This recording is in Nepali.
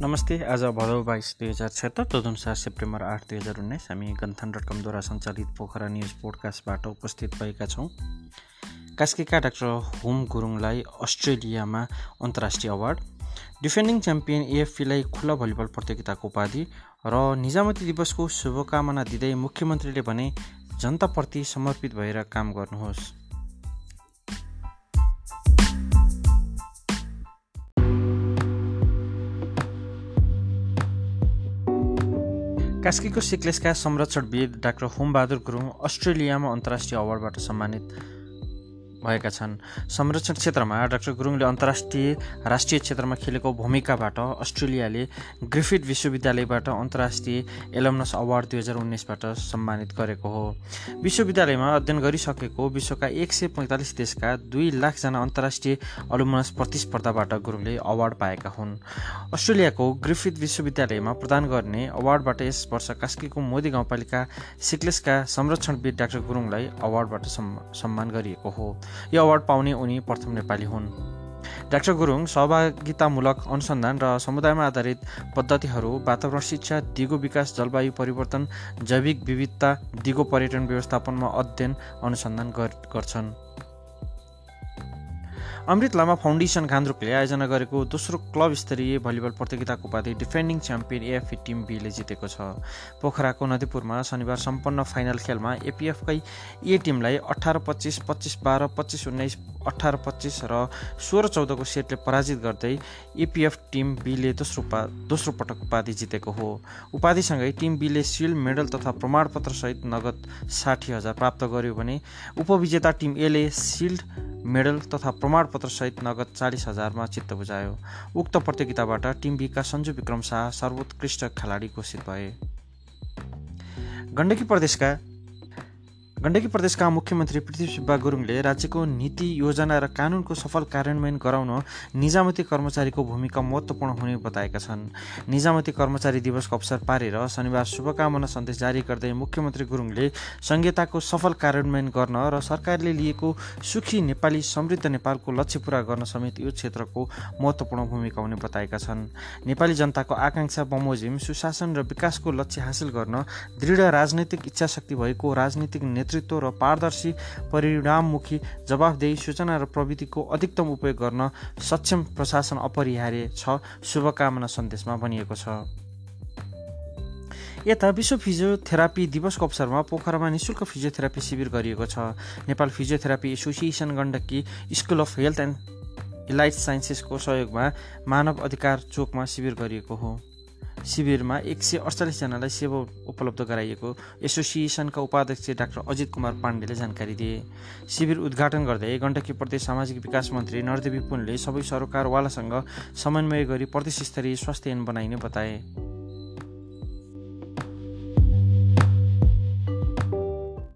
नमस्ते आज भदौ बाइस दुई हजार छत्तर तदनुसार सेप्टेम्बर आठ दुई हजार उन्नाइस हामी गन्थन डट कमद्वारा सञ्चालित पोखरा न्युज पोडकास्टबाट उपस्थित भएका छौँ। कास्कीका डाक्टर होम गुरुङलाई अस्ट्रेलियामा अन्तर्राष्ट्रिय अवार्ड डिफेन्डिङ च्याम्पियन एएफपीलाई खुल्ला भलिबल प्रतियोगिताको उपाधि र निजामती दिवसको शुभकामना दिँदै मुख्यमन्त्रीले भने जनताप्रति समर्पित भएर काम गर्नुहोस्। कास्कीको सिक्लेसका संरक्षणविद डाक्टर होमबहादुर गुरुङ अस्ट्रेलियामा अन्तर्राष्ट्रिय अवार्डबाट सम्मानित भएका छन्। संरक्षण क्षेत्रमा डाक्टर गुरुङले अन्तर्राष्ट्रिय राष्ट्रिय क्षेत्रमा खेलेको भूमिकाबाट अस्ट्रेलियाले ग्रिफिथ विश्वविद्यालयबाट अन्तर्राष्ट्रिय एलमनस अवार्ड दुई हजार उन्नाइसबाट सम्मानित गरेको हो। विश्वविद्यालयमा अध्ययन गरिसकेको विश्वका एक सय पैँतालिस देशका दुई लाखजना अन्तर्राष्ट्रिय अलुमनस प्रतिस्पर्धाबाट गुरुङले अवार्ड पाएका हुन्। अस्ट्रेलियाको ग्रिफिथ विश्वविद्यालयमा प्रदान गर्ने अवार्डबाट यस वर्ष कास्कीको मोदी गाउँपालिका सिक्लेसका संरक्षणविद डाक्टर गुरुङलाई अवार्डबाट सम्मान गरिएको हो। यो अवार्ड पाउने उनी प्रथम नेपाली हुन्। डाक्टर गुरुङ सहभागितामूलक अनुसन्धान र समुदायमा आधारित पद्धतिहरू वातावरण शिक्षा दिगो विकास जलवायु परिवर्तन जैविक विविधता दिगो पर्यटन व्यवस्थापनमा अध्ययन अनुसन्धान गर्छन्। अमृत लामा फाउन्डेसन गान्द्रुकले आयोजना गरेको दोस्रो क्लब स्तरीय भलिबल प्रतियोगिताको उपाधि डिफेन्डिङ च्याम्पियन एएफई टिम बीले जितेको छ। पोखराको नदीपुरमा शनिबार सम्पन्न फाइनल खेलमा एपिएफकै ए टिमलाई अठार पच्चिस पच्चिस बाह्र पच्चिस उन्नाइस अठार पच्चिस र सोह्र चौधको सेटले पराजित गर्दै एपिएफ टिम बीले दोस्रो पा दोस्रो पटक उपाधि जितेको हो। उपाधिसँगै टिम बीले सिल्ड मेडल तथा प्रमाणपत्रसहित नगद साठी हजार प्राप्त गर्यो भने उपविजेता टिम एले सिल्ड मेडल तथा प्रमाणपत्रसहित नगद चालिस हजारमा चित्त बुझायो। उक्त प्रतियोगिताबाट टिम बीका सञ्जु विक्रम शाह सर्वोत्कृष्ट खेलाडी घोषित भए। गण्डकी प्रदेशका गण्डकी प्रदेशका मुख्यमन्त्री पृथ्वी सुब्बा गुरुङले राज्यको नीति योजना र कानुनको सफल कार्यान्वयन गराउन निजामती कर्मचारीको भूमिका महत्त्वपूर्ण हुने बताएका छन्। निजामती कर्मचारी दिवसको अवसर पारेर शनिबार शुभकामना सन्देश जारी गर्दै मुख्यमन्त्री गुरुङले संहिताको सफल कार्यान्वयन गर्न र सरकारले लिएको सुखी नेपाली समृद्ध नेपालको लक्ष्य पूरा गर्न समेत यो क्षेत्रको महत्त्वपूर्ण भूमिका हुने बताएका छन्। नेपाली जनताको आकाङ्क्षा बमोजिम सुशासन र विकासको लक्ष्य हासिल गर्न दृढ राजनैतिक इच्छाशक्ति भएको राजनीतिक नेतृत्व र पारदर्शी परिणाममुखी जवाफदेही सूचना र प्रविधिको अधिकतम उपयोग गर्न सक्षम प्रशासन अपरिहार्य छ शुभकामना सन्देशमा भनिएको छ। यता विश्व फिजियोथेरापी दिवसको अवसरमा पोखरामा निशुल्क फिजियोथेरापी शिविर गरिएको छ। Nepal physiotherapy association Gandaki school of health and elite साइन्सेसको सहयोगमा मानव अधिकार चोकमा शिविर गरिएको हो। शिविरमा एक सय अडचालिसजनालाई सेवा उपलब्ध गराइएको एसोसिएसनका उपाध्यक्ष डाक्टर अजित कुमार पाण्डेले जानकारी दिए। शिविर उद्घाटन गर्दै गण्डकी प्रदेश सामाजिक विकास मन्त्री नरदेवी पुनले सबै सरकारवालासँग समन्वय गरी प्रदेश स्तरीय स्वास्थ्य ऐन बनाइने बताए।